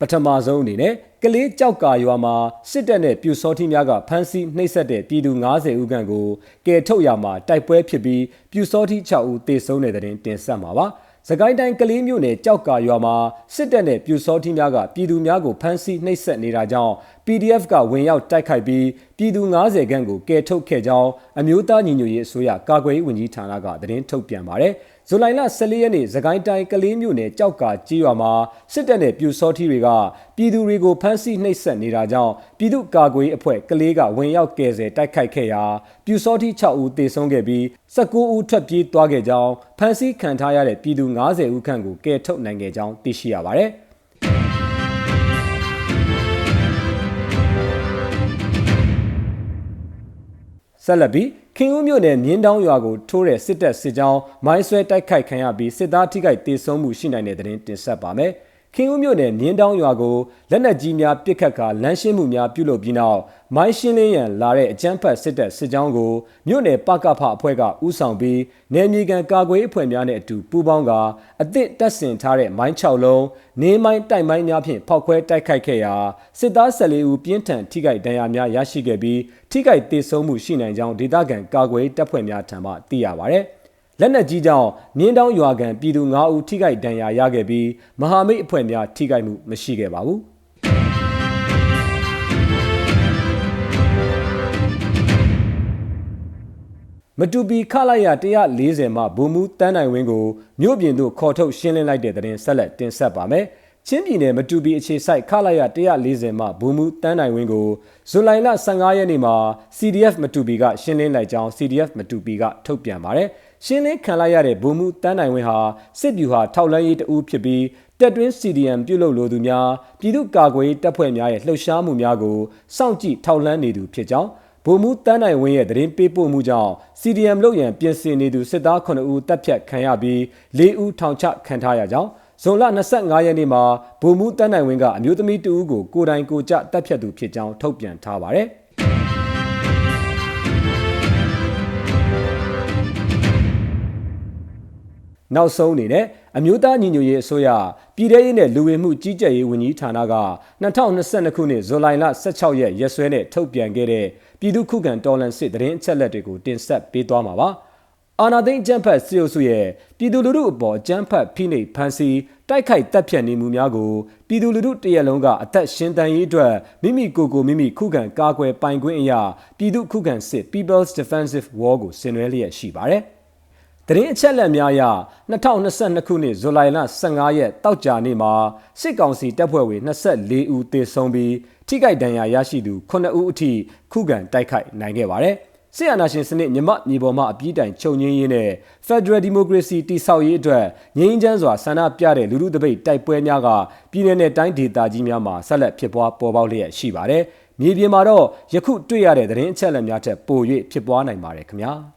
ပထမဆုံးအနေနဲ့ကလေးကြောက်ကာရွာမှာစစ်တပ်နဲ့ပြူစောထီးများကဖမ်းဆီးနှိပ်စက်တဲ့ပြည်သူ90ဦးခန့်ကိုကယ်ထုတ်ရမှာတိုက်ပွဲဖြစ်ပြီးပြူစောထီး6ဦးသေဆုံးတဲ့တဲ့တင်တင်ဆက်မှာပါ။စကိုင်းတိုင်းကလေးမြို့နယ်ကြောက်ကာရွာမှာစစ်တပ်နဲ့ပြူစောထီးများကပြည်သူများကိုဖမ်းဆီးနှိပ်စက်နေတာကြောင့် PDF ကဝင်ရောက်တိုက်ခိုက်ပြီးပြည်သူ90ခန့်ကိုကယ်ထုတ်ခဲ့ကြောင်းအမျိုးသားညီညွတ်ရေးအစိုးရကာကွယ်ရေးဝန်ကြီးဌာနကသတင်းထုတ်ပြန်ပါတယ်။ဇူလိုင်လ14ရက်နေ့သခိုင်းတိုင်းကလေးမြို့နယ်ကြောက်ကာကြီးရွာမှာစစ်တပ်နဲ့ပြူစောထီတွေကပြည်သူတွေကိုဖမ်းဆီးနှိပ်စက်နေတာကြောင့်ပြည်သူ့ကာကွယ်ရေးအဖွဲ့ကလေးကဝင်ရောက်ကယ်ဆယ်တိုက်ခိုက်ခဲ့ရာပြူစောထီ6ဦးသေဆုံးခဲ့ပြီး19ဦးထွက်ပြေးသွားခဲ့ကြောင်းဖမ်းဆီးခံထားရတဲ့ပြည်သူ90ဦးခန့်ကိုကယ်ထုတ်နိုင်ခဲ့ကြောင်းသိရှိရပါတယ်။ ဆက်လက်ပြီးခင်ဦးမြို့နယ်မြင်းတောင်းရွာကိုထိုးတဲ့စစ်တပ်စစ်ကြောင်းမိုင်းဆွဲတိုက်ခိုက်ခံရပြီးစစ်သားထိခိုက်ဒေဆုံးမှုရှိနိုင်တဲ့တဲ့တင်ဆက်ပါမယ်။ ခင်ဦးမြို့နယ်မြင်းတောင်းရွာကိုလက်နက်ကြီးများပစ်ခတ်ကာလမ်းရှင်းမှုများပြုလုပ်ပြီးနောက်မိုင်းရှင်းလင်းရန်လာတဲ့အကြမ်းဖက်စစ်တပ်စစ်ကြောင်းကိုမြို့နယ်ပကဖအဖွဲ့ကဥဆောင်ပြီးနယ်မြေကန်ကာကွယ်အဖွဲ့များနဲ့အတူပူးပေါင်းကာအသင့်တပ်ဆင်ထားတဲ့မိုင်း6လုံးနေမိုင်းတိုက်မိုင်းများဖြင့်ဖောက်ခွဲတိုက်ခိုက်ခဲ့ရာစစ်သား14ဦးပြင်းထန်ထိခိုက်ဒဏ်ရာများရရှိခဲ့ပြီးထိခိုက်ဒေဆုံးမှုရှိနိုင်ကြောင်းဒေသခံကာကွယ်တပ်ဖွဲ့များထံမှသိရပါဗျ။ လက်နက်ကြီးကြောင့်မြင်းတောင်းရွာကန်ပြည်သူ9ဦးထိခိုက်ဒဏ်ရာရခဲ့ပြီးမဟာမိတ်အဖွဲ့များထိခိုက်မှုမရှိခဲ့ပါဘူး။မတူပီခလိုက်ရ140မှဘုံမူတန်းနိုင်ဝင်းကိုမြို့ပြင်သို့ခေါ်ထုတ်ရှင်းလင်းလိုက်တဲ့တဲ့ဆက်လက်တင်ဆက်ပါမယ်။ချင်းပြည်နယ်မတူပီအခြေစိုက်ခလိုက်ရ140မှဘုံမူတန်းနိုင်ဝင်းကိုဇူလိုင်လ15ရက်နေ့မှာ CDF မတူပီကရှင်းလင်းလိုက်ကြောင်း CDF မတူပီကထုတ်ပြန်ပါတယ်။ ရှင်းလင်းခံလိုက်ရတဲ့ဘုံမူတန်းနိုင်ဝင်းဟာစစ်ဗျူဟာထောက်လန်းရေးတအူးဖြစ်ပြီးတက်တွင်း CDM ပြုလုပ်လိုသူများပြည်သူ့ကာကွယ်တပ်ဖွဲ့များရဲ့လှုပ်ရှားမှုများကိုစောင့်ကြည့်ထောက်လန်းနေသူဖြစ်ကြောင်းဗိုလ်မှူးတန်းနိုင်ဝင်းရဲ့သတင်းပေးပို့မှုကြောင့် CDM လုပ်ရန်ပြင်ဆင်နေသူစစ်သား9ဦးတပ်ဖြတ်ခံရပြီး4ဦးထောင်ချခံထားရကြောင်းဇွန်လ25ရက်နေ့မှာဗိုလ်မှူးတန်းနိုင်ဝင်းကအမျိုးသမီးတဦးကိုကိုယ်တိုင်ကိုကြတပ်ဖြတ်သူဖြစ်ကြောင်းထုတ်ပြန်ထားပါတယ်။ နောက်ဆုံးအနေနဲ့အမျိုးသားညီညွတ်ရေးအစိုးရပြည်ထရေးနဲ့လူဝင်မှုကြီးကြပ်ရေးဝန်ကြီးဌာနက2022ခုနှစ်ဇူလိုင်လ16ရက်ရက်စွဲနဲ့ထုတ်ပြန်ခဲ့တဲ့ပြည်သူ့ခုခံတော်လှန်စစ်တရင်အချက်လက်တွေကိုတင်ဆက်ပေးသွားမှာပါ။အာနာသိန်းကျန်းဖတ်စီအိုစုရဲ့ပြည်သူလူထုအပေါ်ကျန်းဖတ်ဖိနှိပ်ဖန်ဆီးတိုက်ခိုက်တပ်ဖြတ်နေမှုများကိုပြည်သူလူထုတရက်လုံးကအသက်ရှင်တန်ရေးအတွက်မိမိကိုယ်ကိုမိမိခုခံကာကွယ်ပိုင်ခွင့်အရာပြည်သူခုခံစစ် People's Defensive War ကိုဆင်နွှဲလျက်ရှိပါတယ်။ တရင်အချက်လက်များအရ2022ခုနှစ်ဇူလိုင်လ15ရက်တောက်ကြနေ့မှာစစ်ကောင်စီတပ်ဖွဲ့ဝင်24ဦးသေဆုံးပြီးထိခိုက်ဒဏ်ရာရရှိသူ9ဦးအထိခုခံတိုက်ခိုက်နိုင်ခဲ့ပါတယ်။စစ်အာဏာရှင်စနစ်မြမမြေပေါ်မှာအပြည့်တိုင်ချုပ်ငင်းရေးနဲ့ Federal Democracy တည်ဆောက်ရေးအတွက်ငြိမ်းချမ်းစွာဆန္ဒပြတဲ့လူထုတပိတ်တိုက်ပွဲများကပြည်내နဲ့တိုင်းဒေသကြီးများမှာဆက်လက်ဖြစ်ပွားပေါ်ပေါက်လျက်ရှိပါတယ်။မြေပြင်မှာတော့ယခုတွေ့ရတဲ့သတင်းအချက်အလက်များထက်ပို၍ဖြစ်ပွားနိုင်ပါတယ်ခင်ဗျာ။